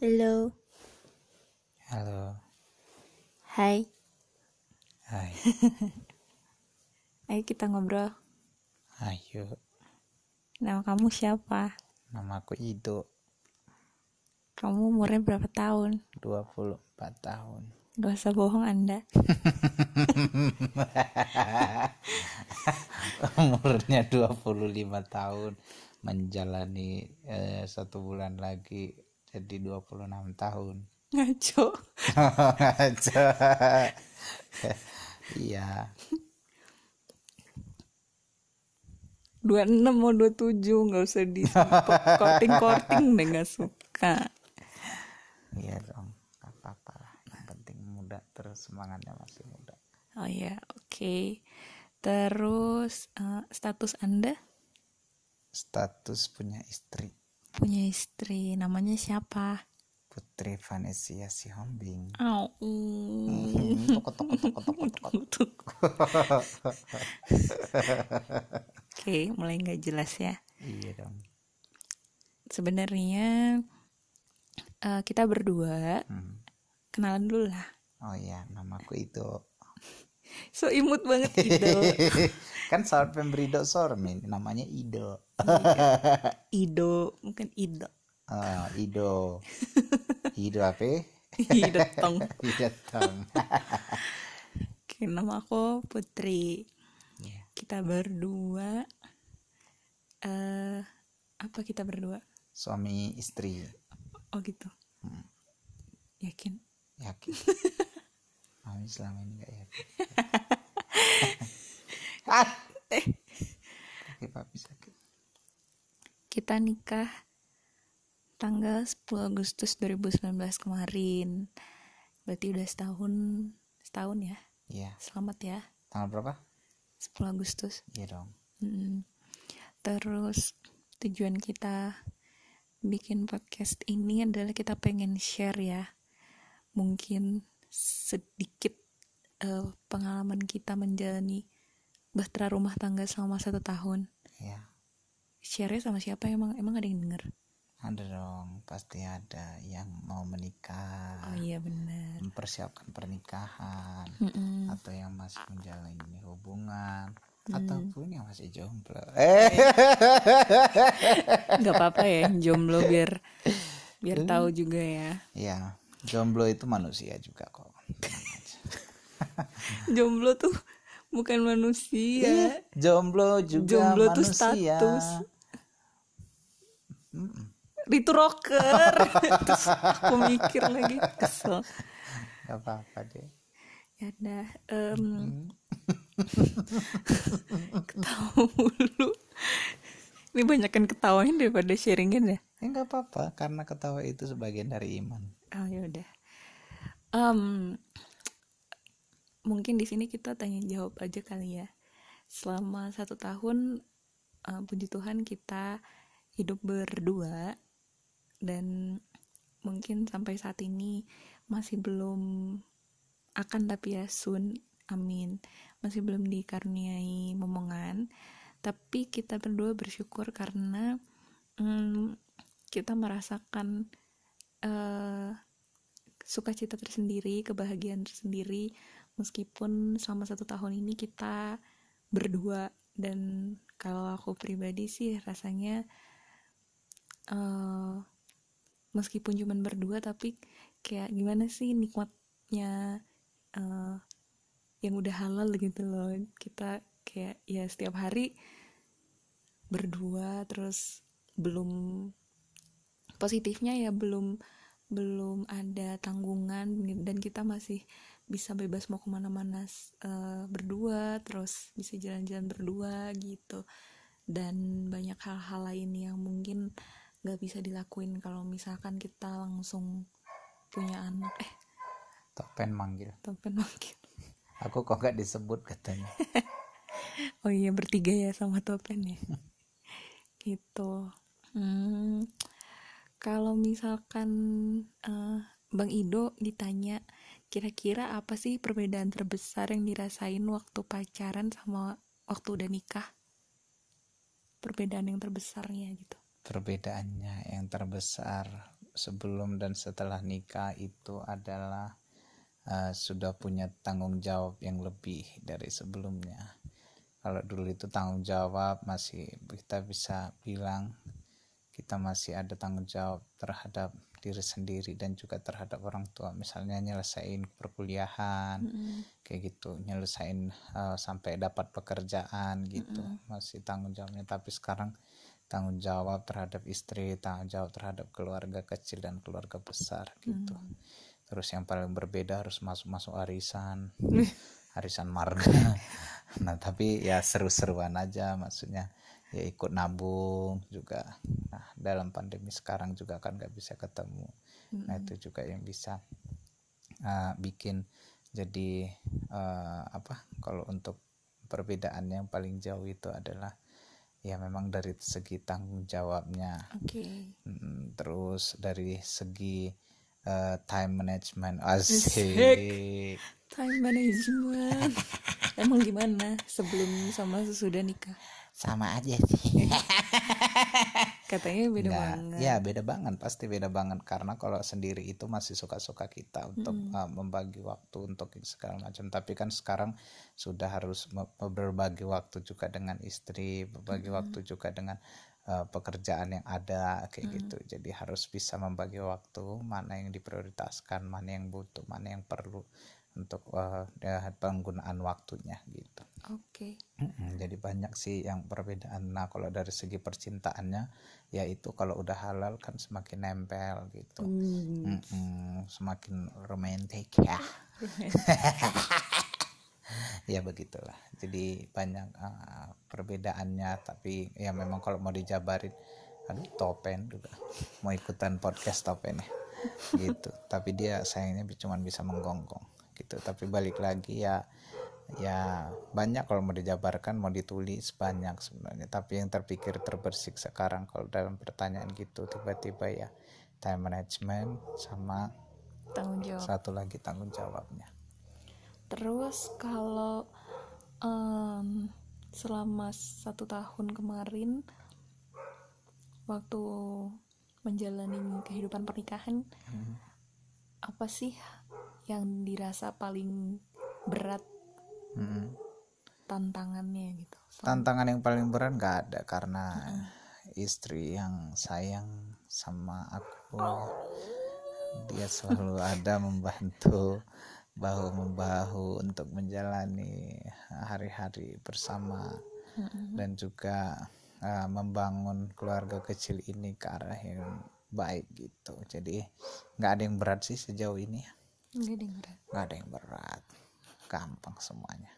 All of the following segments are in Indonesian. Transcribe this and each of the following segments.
Halo, Halo, hai. hai, Ayo kita ngobrol. ayo, Nama kamu siapa? nama aku Ido, Kamu umurnya berapa tahun? 24 tahun. Gak usah bohong Anda. Umurnya 25 tahun, menjalani eh, satu bulan lagi jadi 26 tahun. Ngaco. Aja. Iya, 26 mau 27 Gak usah di korting-korting deh gak suka. iya dong, gak apa-apa lah. Yang penting muda terus semangatnya masih muda. Oh ya, oke. Terus eh, status Anda Status punya istri, punya istri, namanya siapa? Putri Vanessa Sihombing. Toko. Oke, mulai nggak jelas ya. Iya dong. Sebenarnya eh, kita berdua Hmm. kenalan dulu lah. Oh iya, namaku itu. So imut banget gitu. kan saat pemberi dok sormin, namanya Ido. Ido, mungkin Ido. Ah, Ido. Ido apa? Ido tong. Ido tong. Oke, nama aku Putri. Iya. Kita berdua eh apa kita berdua? Suami istri. Oh gitu. Hmm. Yakin? Yakin. Mami selama ini gak yakin. ah. Kaki papi sakit. kita nikah tanggal 10 Agustus 2019 kemarin. Berarti udah setahun setahun ya. Iya. Selamat ya. Tanggal berapa? 10 Agustus. Iya dong. Mm. Terus tujuan kita bikin podcast ini adalah kita pengen share ya, mungkin sedikit eh, pengalaman kita menjalani bahtera rumah tangga selama satu tahun. Iya. Share sama siapa emang? Emang ada yang denger? Ada dong, pasti ada yang mau menikah. Oh iya benar. mempersiapkan pernikahan Mm-mm. atau yang masih menjalani hubungan Hmm. ataupun yang masih jomblo. Eh, Gak apa-apa ya jomblo biar biar tahu juga ya. ya jomblo itu manusia juga kok. Jomblo tuh bukan manusia. Jomblo juga Jomblo tuh manusia. status. Itu rocker. Terus aku mikir lagi kesel. Gak apa-apa deh. Ya udah, em, ketawa mulu. Ini banyakan ketawanya daripada sharingin ya. Ya nggak apa-apa karena ketawa itu sebagian dari iman. Oh ya udah. Em, mungkin di sini kita tanya jawab aja kali ya. Selama satu tahun, eh, puji Tuhan kita hidup berdua dan mungkin sampai saat ini masih belum akan tapi ya soon, amin. Masih belum dikaruniai momongan, tapi kita berdua bersyukur karena mm, kita merasakan eh sukacita tersendiri, kebahagiaan tersendiri, meskipun selama satu tahun ini kita berdua. Dan kalau aku pribadi sih rasanya eh meskipun cuman berdua tapi kayak gimana sih nikmatnya eh yang udah halal gitu loh. Kita kayak ya setiap hari berdua terus belum positifnya ya belum belum ada tanggungan dan kita masih bisa bebas mau ke mana-mana eh, berdua terus bisa jalan-jalan berdua gitu. Dan banyak hal-hal lain yang mungkin nggak bisa dilakuin kalau misalkan kita langsung punya anak. Eh Topen manggil. topen makin Aku kok gak disebut katanya. oh iya bertiga ya sama topen ya? Gitu. Hmm, kalau misalkan eh, Bang Ido ditanya kira-kira apa sih perbedaan terbesar yang dirasain waktu pacaran sama waktu udah nikah? Perbedaan yang terbesarnya gitu. Perbedaannya yang terbesar sebelum dan setelah nikah itu adalah uh, sudah punya tanggung jawab yang lebih dari sebelumnya. Kalau dulu itu tanggung jawab masih kita bisa bilang kita masih ada tanggung jawab terhadap diri sendiri dan juga terhadap orang tua misalnya nyelesain perkuliahan mm -hmm. kayak gitu nyelesain uh, sampai dapat pekerjaan gitu mm -hmm. masih tanggung jawabnya tapi sekarang tanggung jawab terhadap istri, tanggung jawab terhadap keluarga kecil dan keluarga besar gitu. Hmm. Terus yang paling berbeda harus masuk-masuk arisan, arisan marga. nah tapi ya seru-seruan aja maksudnya ya ikut nabung juga. Dalam pandemi sekarang juga kan nggak bisa ketemu. Hmm. Nah itu juga yang bisa uh, bikin jadi uh, apa kalau untuk perbedaan yang paling jauh itu adalah ya memang dari segi tanggung jawabnya. Okay. terus dari segi uh, time management. Asik. Time management. Emang gimana sebelum sama sesudah nikah? Sama aja sih katanya beda Nggak, banget ya beda banget pasti beda banget karena kalau sendiri itu masih suka-suka kita untuk hmm. uh, membagi waktu untuk segala macam tapi kan sekarang sudah harus berbagi waktu juga dengan istri berbagi hmm. waktu juga dengan uh, pekerjaan yang ada kayak hmm. gitu jadi harus bisa membagi waktu mana yang diprioritaskan mana yang butuh mana yang perlu untuk uh, ya, penggunaan waktunya gitu. Oke. Okay. Jadi banyak sih yang perbedaan. Nah kalau dari segi percintaannya, ya itu kalau udah halal kan semakin nempel gitu. Mm. Mm-mm, semakin romantis ya. ya begitulah. Jadi banyak uh, perbedaannya. Tapi ya memang kalau mau dijabarin, aduh topen juga. Mau ikutan podcast topen ya gitu. Tapi dia sayangnya cuma bisa menggonggong gitu. Tapi balik lagi ya ya banyak kalau mau dijabarkan mau ditulis banyak sebenarnya. Tapi yang terpikir terbersih sekarang kalau dalam pertanyaan gitu tiba-tiba ya time management sama tanggung jawab. satu lagi tanggung jawabnya. Terus kalau um, selama satu tahun kemarin waktu menjalani kehidupan pernikahan hmm. apa sih yang dirasa paling berat hmm. tantangannya gitu tantangan yang paling berat nggak ada karena hmm. istri yang sayang sama aku dia selalu ada membantu bahu membahu untuk menjalani hari-hari bersama hmm. dan juga uh, membangun keluarga kecil ini ke arah yang baik gitu jadi nggak ada yang berat sih sejauh ini Nggak ada yang berat. Nggak ada yang berat. Gampang semuanya.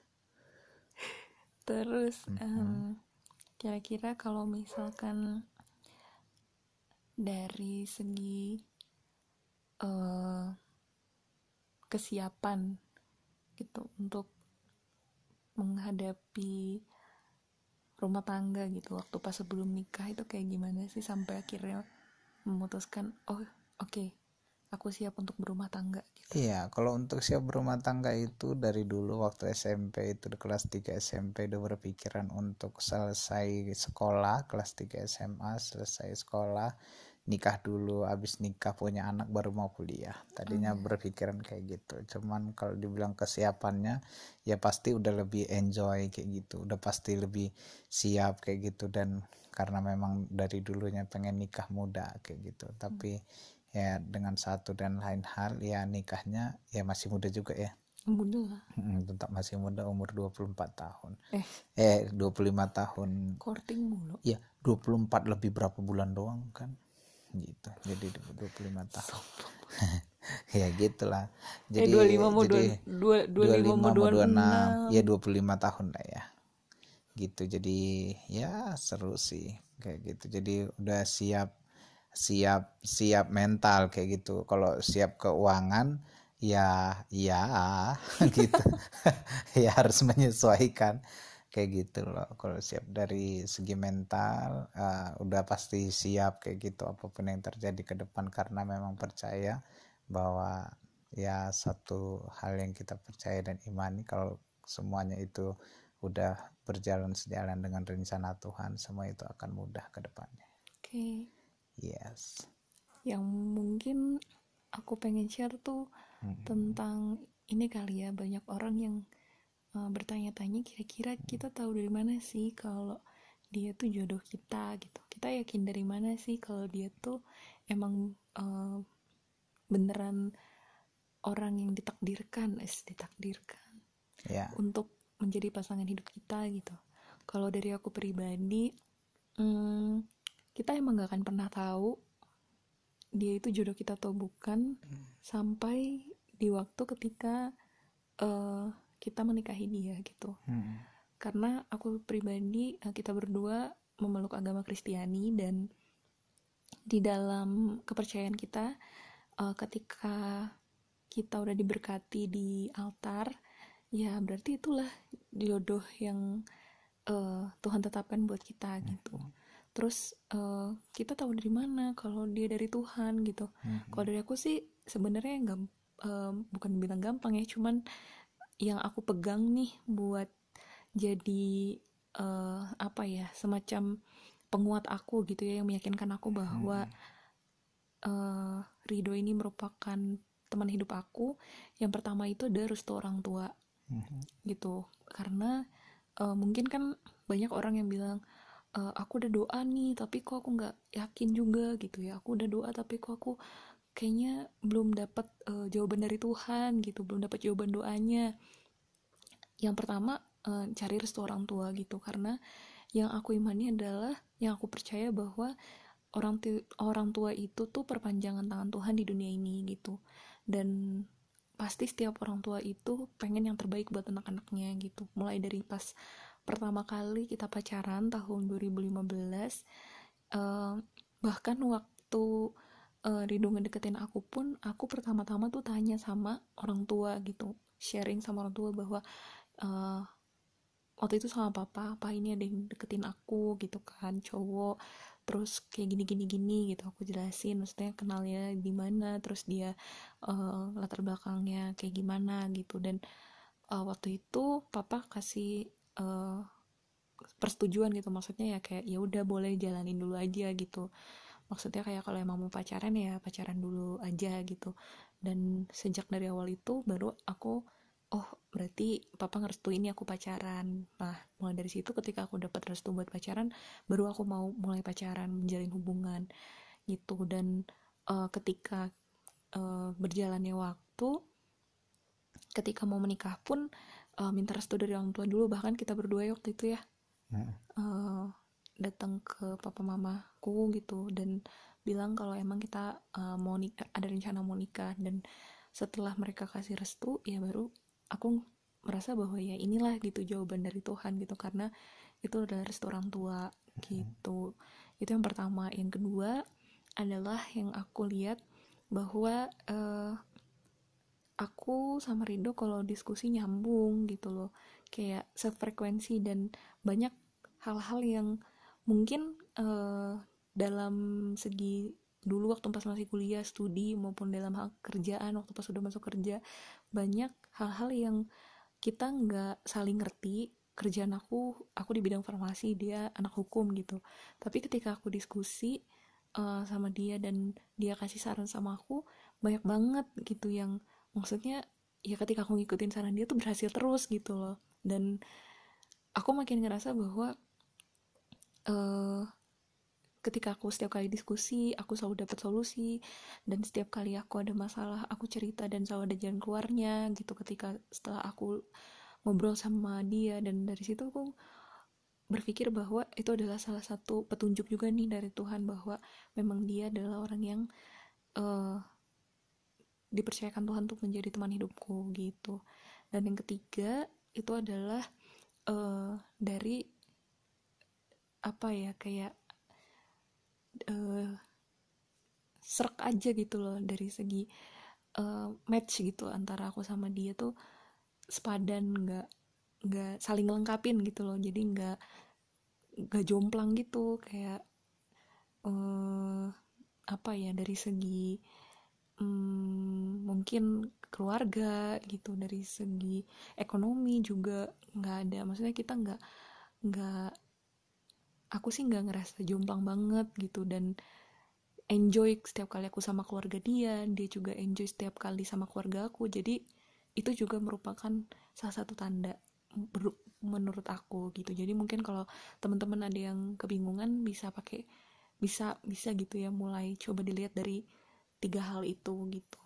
Terus mm-hmm. kira-kira kalau misalkan dari segi uh, kesiapan gitu untuk menghadapi rumah tangga gitu waktu pas sebelum nikah itu kayak gimana sih sampai akhirnya memutuskan oh oke okay, aku siap untuk berumah tangga gitu. Iya, kalau untuk siap berumah tangga itu dari dulu waktu SMP itu di kelas 3 SMP udah berpikiran untuk selesai sekolah, kelas 3 SMA selesai sekolah, nikah dulu, habis nikah punya anak baru mau kuliah. Tadinya hmm. berpikiran kayak gitu. Cuman kalau dibilang kesiapannya ya pasti udah lebih enjoy kayak gitu, udah pasti lebih siap kayak gitu dan karena memang dari dulunya pengen nikah muda kayak gitu. Tapi hmm ya dengan satu dan lain hal ya nikahnya ya masih muda juga ya muda hmm, tetap masih muda umur 24 tahun eh eh 25 tahun courting mulu ya 24 lebih berapa bulan doang kan gitu jadi 25 tahun ya gitulah jadi eh, 25 mau jadi 2, 25, 25 mau 26 ya 25 tahun lah ya gitu jadi ya seru sih kayak gitu jadi udah siap siap siap mental kayak gitu. Kalau siap keuangan ya ya gitu. Ya harus menyesuaikan kayak gitu loh. Kalau siap dari segi mental uh, udah pasti siap kayak gitu. Apa pun yang terjadi ke depan karena memang percaya bahwa ya satu hal yang kita percaya dan imani kalau semuanya itu udah berjalan sejalan dengan rencana Tuhan semua itu akan mudah ke depannya. Oke. Yes Yang mungkin aku pengen share tuh Mm-mm. tentang ini kali ya banyak orang yang uh, bertanya-tanya kira-kira kita tahu dari mana sih kalau dia tuh jodoh kita gitu. Kita yakin dari mana sih kalau dia tuh emang uh, beneran orang yang ditakdirkan, es ditakdirkan ya untuk menjadi pasangan hidup kita gitu. Kalau dari aku pribadi, hmm, kita emang gak akan pernah tahu dia itu jodoh kita atau bukan sampai di waktu ketika eh, kita menikahi dia gitu. Mm-mm. Karena aku pribadi eh, kita berdua memeluk agama Kristiani dan di dalam kepercayaan kita eh, ketika kita udah diberkati di altar ya berarti itulah jodoh yang eh, Tuhan tetapkan buat kita gitu terus eh, kita tahu dari mana kalau dia dari Tuhan gitu. Mhm. kalau dari aku sih sebenarnya nggak eh, bukan bilang gampang ya cuman yang aku pegang nih buat jadi eh, apa ya semacam penguat aku gitu ya yang meyakinkan aku bahwa eh, Rido ini merupakan teman hidup aku. Yang pertama itu ada restu orang tua. Mhm. gitu. Karena eh, mungkin kan banyak orang yang bilang "Eh, aku udah doa nih tapi kok aku nggak yakin juga gitu ya. Aku udah doa tapi kok aku kayaknya belum dapat eh, jawaban dari Tuhan gitu belum dapat jawaban doanya. Yang pertama eh, cari restu orang tua gitu karena yang aku imani adalah yang aku percaya bahwa orang tu- orang tua itu tuh perpanjangan tangan Tuhan di dunia ini gitu. Dan pasti setiap orang tua itu pengen yang terbaik buat anak-anaknya gitu. Mulai dari pas pertama kali kita pacaran tahun 2015 eh, bahkan waktu eh, Ridho ngedeketin aku pun aku pertama-tama tuh tanya sama orang tua gitu sharing sama orang tua bahwa eh, waktu itu sama papa apa ini ada yang deketin aku? gitu kan cowok terus kayak gini gini gini gitu aku jelasin maksudnya kenalnya di mana terus dia eh, latar belakangnya kayak gimana gitu dan eh, waktu itu papa kasih eh, persetujuan gitu. Maksudnya ya kayak ya udah boleh jalanin dulu aja gitu. Maksudnya kayak kalau emang mau pacaran ya pacaran dulu aja gitu. Dan sejak dari awal itu baru aku oh berarti papa ngerestuin ya aku pacaran. Nah mulai dari situ ketika aku dapat restu buat pacaran baru aku mau mulai pacaran menjalin hubungan gitu. Dan eh, ketika eh, berjalannya waktu ketika mau menikah pun eh, minta restu dari orang tua dulu bahkan kita berdua ya waktu itu ya. Mhm. eh, datang ke papa mamaku gitu dan bilang kalau emang kita eh, mau nikah ada rencana mau nikah dan setelah mereka kasih restu ya baru aku merasa bahwa ya inilah gitu jawaban dari Tuhan gitu karena itu adalah restu orang tua gitu. Itu yang pertama. Yang kedua adalah yang aku lihat bahwa eh, aku sama Rido kalau diskusi nyambung gitu loh. Kayak sefrekuensi dan banyak hal-hal yang mungkin eh, dalam segi dulu waktu pas masih kuliah studi maupun dalam hal kerjaan waktu pas sudah masuk kerja banyak hal-hal yang kita nggak saling ngerti. Kerjaan aku aku di bidang farmasi dia anak hukum gitu. Tapi ketika aku diskusi eh, sama dia dan dia kasih saran sama aku banyak banget gitu yang maksudnya ya ketika aku ngikutin saran dia tuh berhasil terus gitu loh. Dan aku makin ngerasa bahwa eh ketika aku setiap kali diskusi aku selalu dapat solusi. Dan setiap kali aku ada masalah aku cerita dan selalu ada jalan keluarnya gitu. Ketika setelah aku ngobrol sama dia dan dari situ aku berpikir bahwa itu adalah salah satu petunjuk juga nih dari Tuhan bahwa memang dia adalah orang yang eh, dipercayakan Tuhan untuk menjadi teman hidupku gitu. Dan yang ketiga itu adalah eh, dari apa ya kayak eh serak aja gitu loh dari segi eh, match gitu antara aku sama dia tuh sepadan nggak nggak saling lengkapin gitu loh. Jadi nggak nggak jomplang gitu kayak eh apa ya dari segi mm, mungkin keluarga gitu dari segi ekonomi juga nggak ada. Maksudnya kita nggak nggak aku sih nggak ngerasa jomplang banget gitu dan enjoy setiap kali aku sama keluarga dia dia juga enjoy setiap kali sama keluarga aku. Jadi itu juga merupakan salah satu tanda menurut aku gitu. Jadi mungkin kalau teman-teman ada yang kebingungan bisa pakai bisa bisa gitu ya mulai coba dilihat dari tiga hal itu gitu.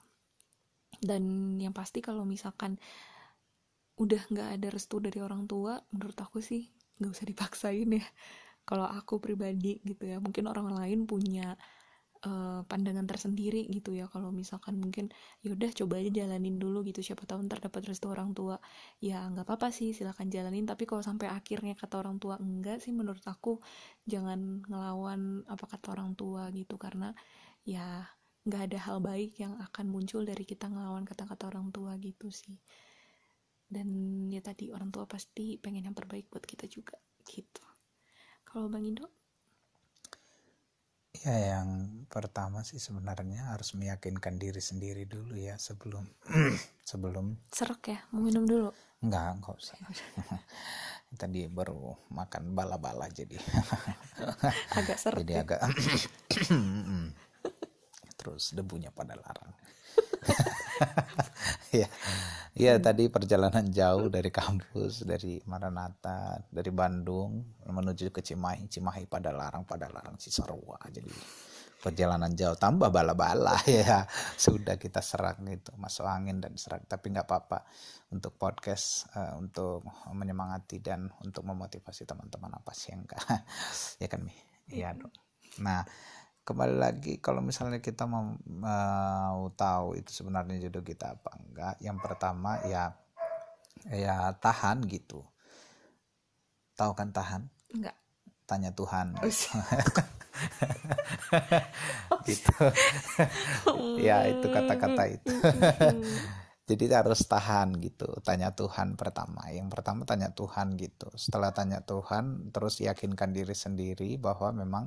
Dan yang pasti kalau misalkan udah nggak ada restu dari orang tua menurut aku sih nggak usah dipaksain ya. Kalau aku pribadi gitu ya. Mungkin orang lain punya uh, pandangan tersendiri gitu ya. Kalau misalkan mungkin yaudah coba aja jalanin dulu gitu. Siapa tahu ntar dapat restu orang tua. Ya nggak apa-apa sih silahkan jalanin. Tapi kalau sampai akhirnya kata orang tua enggak sih menurut aku jangan ngelawan apa kata orang tua gitu. Karena ya nggak ada hal baik yang akan muncul dari kita ngelawan kata-kata orang tua gitu sih. Dan ya tadi orang tua pasti pengen yang terbaik buat kita juga gitu. Kalau bang Indo Ya, yang pertama sih sebenarnya harus meyakinkan diri sendiri dulu ya sebelum sebelum serak ya? Mau minum dulu? Enggak enggak usah. Tadi baru makan bala-bala jadi. Agak serak jadi ya? agak terus debunya pada larang. Ya. Ya tadi perjalanan jauh dari kampus dari Maranata dari Bandung menuju ke Cimahi. Cimahi pada larang pada larang Cisarua. Jadi perjalanan jauh tambah bala-bala ya. Sudah kita serak gitu masuk angin dan serak tapi nggak apa-apa untuk podcast uh, untuk menyemangati dan untuk memotivasi teman-teman apa sih enggak ya kan mi? Iya dong. Nah kembali lagi kalau misalnya kita mau, mau tahu itu sebenarnya jodoh kita apa enggak yang pertama ya ya tahan gitu. Tahu kan tahan? Enggak. Tanya Tuhan. Oh, gitu. Ya itu kata-kata itu. jadi harus tahan gitu. Tanya Tuhan pertama. Yang pertama tanya Tuhan gitu. Setelah tanya Tuhan terus yakinkan diri sendiri bahwa memang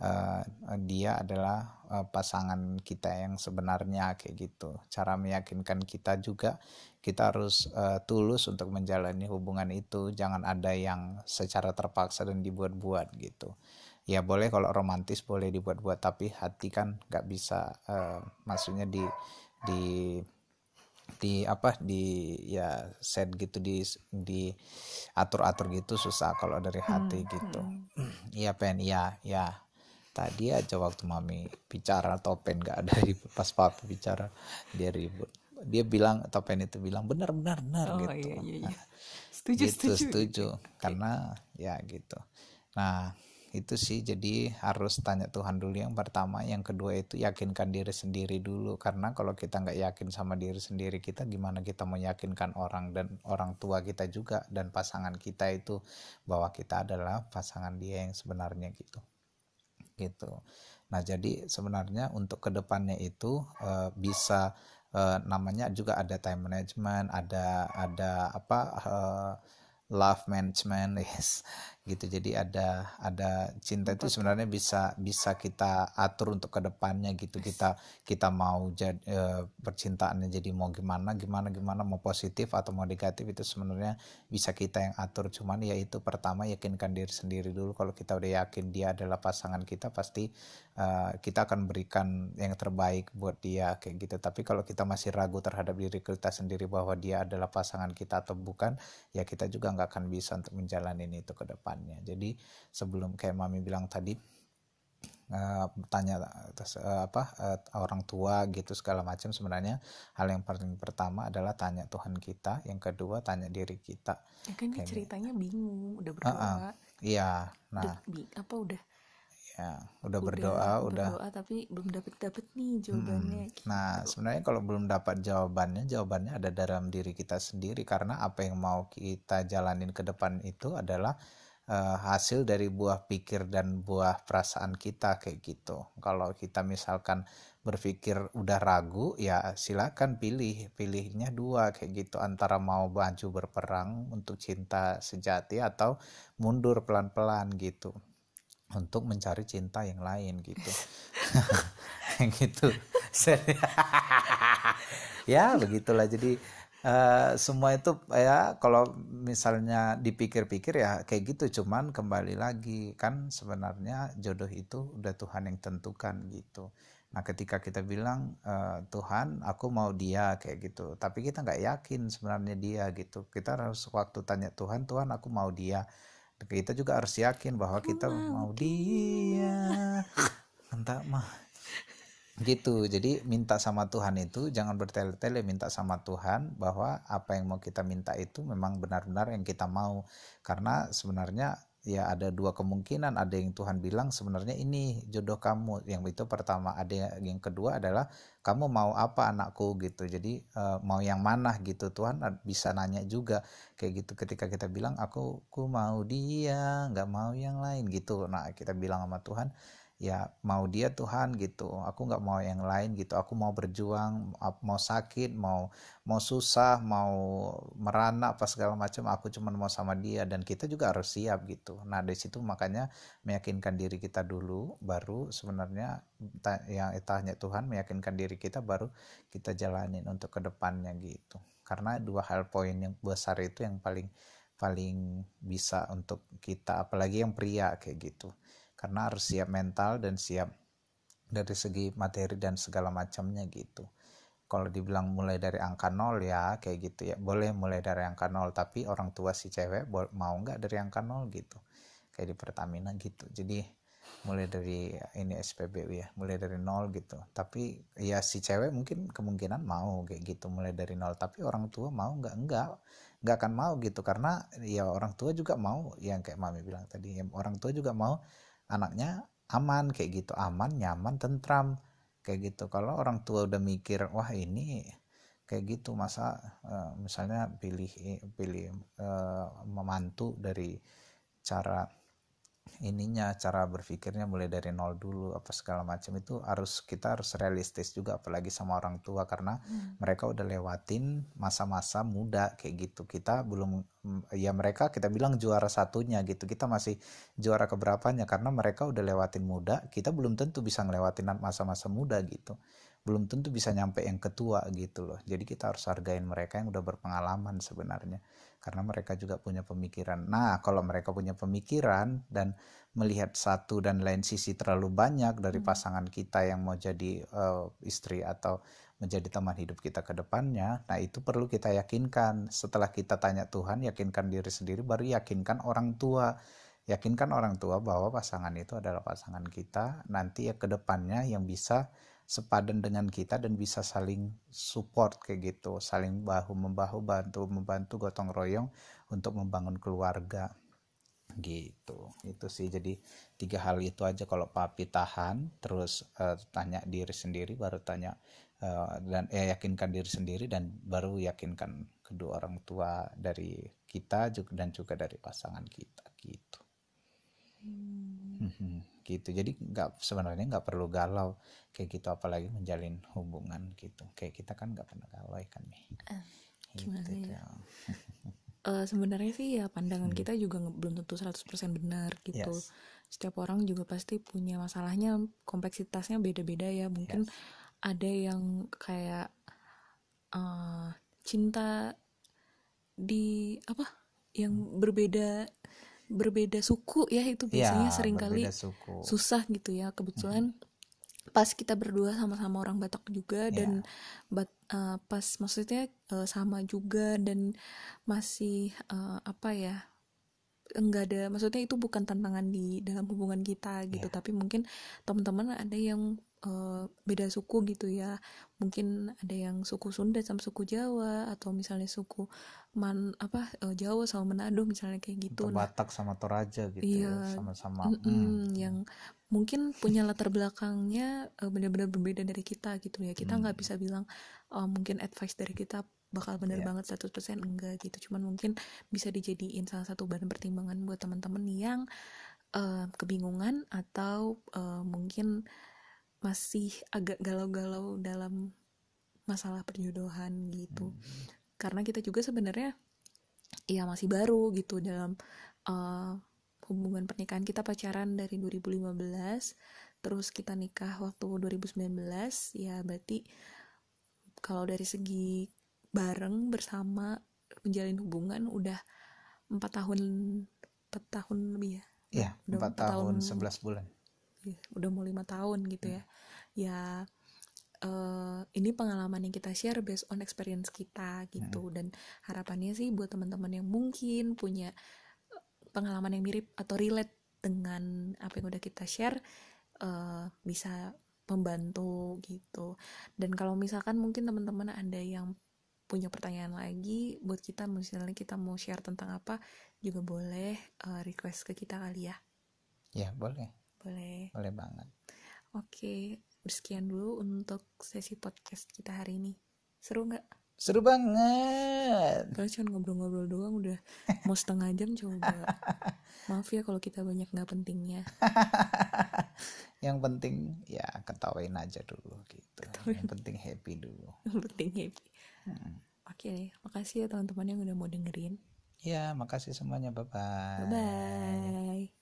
uh, dia adalah uh, pasangan kita yang sebenarnya kayak gitu. Cara meyakinkan kita juga kita harus uh, tulus untuk menjalani hubungan itu, jangan ada yang secara terpaksa dan dibuat-buat gitu. Ya boleh kalau romantis boleh dibuat-buat tapi hati kan nggak bisa uh, maksudnya di di di apa di ya set gitu di di atur atur gitu susah kalau dari hati hmm, gitu hmm. iya pen iya ya tadi aja waktu mami bicara topen gak ada di pas papa bicara dia ribut. Dia bilang topen itu bilang benar benar benar oh, gitu. iya, iya, iya. setuju gitu, setuju. setuju. Karena ya gitu. Nah itu sih jadi harus tanya Tuhan dulu yang pertama. Yang kedua itu yakinkan diri sendiri dulu. Karena kalau kita nggak yakin sama diri sendiri kita gimana kita meyakinkan orang dan orang tua kita juga dan pasangan kita itu bahwa kita adalah pasangan dia yang sebenarnya gitu gitu. Nah, jadi sebenarnya untuk ke depannya itu uh, bisa uh, namanya juga ada time management, ada ada apa uh, love management, yes gitu. Jadi ada ada cinta itu sebenarnya bisa bisa kita atur untuk ke depannya gitu. Kita kita mau jadi e, percintaannya jadi mau gimana gimana gimana mau positif atau mau negatif itu sebenarnya bisa kita yang atur. Cuman ya itu pertama yakinkan diri sendiri dulu. Kalau kita udah yakin dia adalah pasangan kita pasti e, kita akan berikan yang terbaik buat dia kayak gitu. Tapi kalau kita masih ragu terhadap diri kita sendiri bahwa dia adalah pasangan kita atau bukan ya kita juga nggak akan bisa untuk menjalani itu ke depan depannya jadi sebelum kayak mami bilang tadi uh, tanya uh, apa uh, orang tua gitu segala macam sebenarnya hal yang paling pertama adalah tanya Tuhan kita yang kedua tanya diri kita. Ya kan kayak ceritanya bingung udah berdoa. uh -uh, iya nah. Udah, apa udah? Ya udah, berdoa udah berdoa tapi belum dapet dapet nih jawabannya. hmm. gitu. nah sebenarnya kalau belum dapat jawabannya jawabannya ada dalam diri kita sendiri. Karena apa yang mau kita jalanin ke depan itu adalah uh, hasil dari buah pikir dan buah perasaan kita kayak gitu. Kalau kita misalkan berpikir udah ragu, ya silakan pilih, pilihnya dua kayak gitu antara mau baju berperang untuk cinta sejati atau mundur pelan-pelan gitu untuk mencari cinta yang lain gitu. yang gitu. ya begitulah jadi uh, semua itu ya kalau misalnya dipikir-pikir ya kayak gitu. Cuman kembali lagi kan sebenarnya jodoh itu udah Tuhan yang tentukan gitu. Nah ketika kita bilang uh, Tuhan aku mau dia kayak gitu. Tapi kita nggak yakin sebenarnya dia gitu. Kita harus waktu tanya Tuhan Tuhan aku mau dia. Kita juga harus yakin bahwa kita mau dia. Entah mah gitu. Jadi minta sama Tuhan itu jangan bertele-tele minta sama Tuhan bahwa apa yang mau kita minta itu memang benar-benar yang kita mau. Karena sebenarnya ya ada dua kemungkinan. Ada yang Tuhan bilang sebenarnya ini jodoh kamu. Yang itu pertama. Ada yang kedua adalah kamu mau apa anakku? Gitu. Jadi uh, mau yang mana gitu. Tuhan bisa nanya juga kayak gitu. Ketika kita bilang aku aku mau dia nggak mau yang lain. Gitu. Nah kita bilang sama Tuhan ya mau dia Tuhan gitu. Aku nggak mau yang lain gitu. Aku mau berjuang mau sakit mau mau susah mau merana apa segala macam. Aku cuma mau sama dia dan kita juga harus siap gitu. Nah dari situ makanya meyakinkan diri kita dulu baru sebenarnya yang tanya Tuhan meyakinkan diri kita baru kita jalanin untuk ke depannya gitu. Karena dua hal poin yang besar itu yang paling paling bisa untuk kita apalagi yang pria kayak gitu karena harus siap mental dan siap dari segi materi dan segala macamnya gitu. Kalau dibilang mulai dari angka nol ya kayak gitu ya. Boleh mulai dari angka nol tapi orang tua si cewek mau nggak dari angka nol gitu? Kayak di Pertamina gitu. Jadi mulai dari ini SPBU ya mulai dari nol gitu. Tapi ya si cewek mungkin kemungkinan mau kayak gitu mulai dari nol. Tapi orang tua mau nggak? Enggak nggak akan mau gitu. Karena ya orang tua juga mau yang kayak mami bilang tadi. Orang tua juga mau anaknya aman kayak gitu. Aman nyaman tentram kayak gitu. Kalau orang tua udah mikir wah ini kayak gitu masa uh, misalnya pilih pilih uh, memantu dari cara ininya cara berpikirnya mulai dari nol dulu apa segala macam itu harus kita harus realistis juga apalagi sama orang tua karena hmm. mereka udah lewatin masa-masa muda kayak gitu kita belum ya mereka kita bilang juara satunya gitu kita masih juara keberapanya karena mereka udah lewatin muda kita belum tentu bisa ngelewatin masa-masa muda gitu belum tentu bisa nyampe yang ketua gitu loh jadi kita harus hargain mereka yang udah berpengalaman sebenarnya karena mereka juga punya pemikiran. Nah, kalau mereka punya pemikiran dan melihat satu dan lain sisi terlalu banyak dari hmm. pasangan kita yang mau jadi uh, istri atau menjadi teman hidup kita ke depannya, nah itu perlu kita yakinkan. Setelah kita tanya Tuhan, yakinkan diri sendiri, baru yakinkan orang tua. Yakinkan orang tua bahwa pasangan itu adalah pasangan kita, nanti ya ke depannya yang bisa sepadan dengan kita dan bisa saling support kayak gitu, saling bahu membahu bantu membantu gotong royong untuk membangun keluarga. Gitu. Itu sih. Jadi tiga hal itu aja. Kalau papi tahan terus uh, tanya diri sendiri baru tanya uh, dan ya yakinkan diri sendiri dan baru yakinkan kedua orang tua dari kita juga dan juga dari pasangan kita. Gitu. Hmm. Gitu jadi nggak sebenarnya nggak perlu galau kayak gitu apalagi menjalin hubungan gitu kayak kita kan nggak pernah galau ya kan nih uh, gimana gitu, ya uh, sebenarnya sih ya pandangan hmm. kita juga belum tentu 100% benar gitu yes. setiap orang juga pasti punya masalahnya kompleksitasnya beda-beda ya mungkin yes. ada yang kayak uh, cinta di apa yang hmm. berbeda berbeda suku ya itu iya, biasanya ya, sering kali susah gitu ya kebetulan hmm. pas kita berdua sama-sama orang Batak juga ya. dan bat, uh, pas maksudnya uh, sama juga dan masih uh, apa ya enggak ada maksudnya itu bukan tantangan di dalam hubungan kita gitu yeah. tapi mungkin teman-teman ada yang uh, beda suku gitu ya mungkin ada yang suku Sunda sama suku Jawa atau misalnya suku man apa uh, Jawa sama Manado misalnya kayak gitu atau nah Batak sama Toraja gitu ya, iya, sama-sama mm hmm. yang mungkin punya latar belakangnya uh, benar-benar berbeda dari kita gitu ya kita nggak hmm. bisa bilang uh, mungkin advice dari kita bakal benar yeah. banget 100% enggak gitu cuman mungkin bisa dijadiin salah satu bahan pertimbangan buat teman-teman yang uh, kebingungan atau uh, mungkin masih agak galau-galau dalam masalah perjodohan gitu hmm. karena kita juga sebenarnya ya masih baru gitu dalam uh, hubungan pernikahan kita pacaran dari 2015 terus kita nikah waktu 2019 ya berarti kalau dari segi bareng bersama menjalin hubungan udah empat tahun empat tahun lebih ya ya Udah empat tahun tahun. sebelas bulan udah mau lima tahun gitu ya. Ya eh, ini pengalaman yang kita share based on experience kita gitu. Dan harapannya sih buat teman-teman yang mungkin punya eh, pengalaman yang mirip atau relate dengan apa yang udah kita share eh, bisa membantu gitu. Dan kalau misalkan mungkin teman-teman ada yang punya pertanyaan lagi buat kita misalnya kita mau share tentang apa juga boleh eh, request ke kita kali ya. Ya boleh boleh boleh banget Oke, sekian dulu untuk sesi podcast kita hari ini. Seru nggak? seru banget Kalau cuma ngobrol-ngobrol doang udah mau setengah jam coba. Maaf ya kalau kita banyak nggak pentingnya. yang penting ya ketawain aja dulu gitu yang penting happy dulu Yang penting happy. Oke deh, makasih ya teman-teman yang udah mau dengerin. ya makasih semuanya bye bye Bye-bye.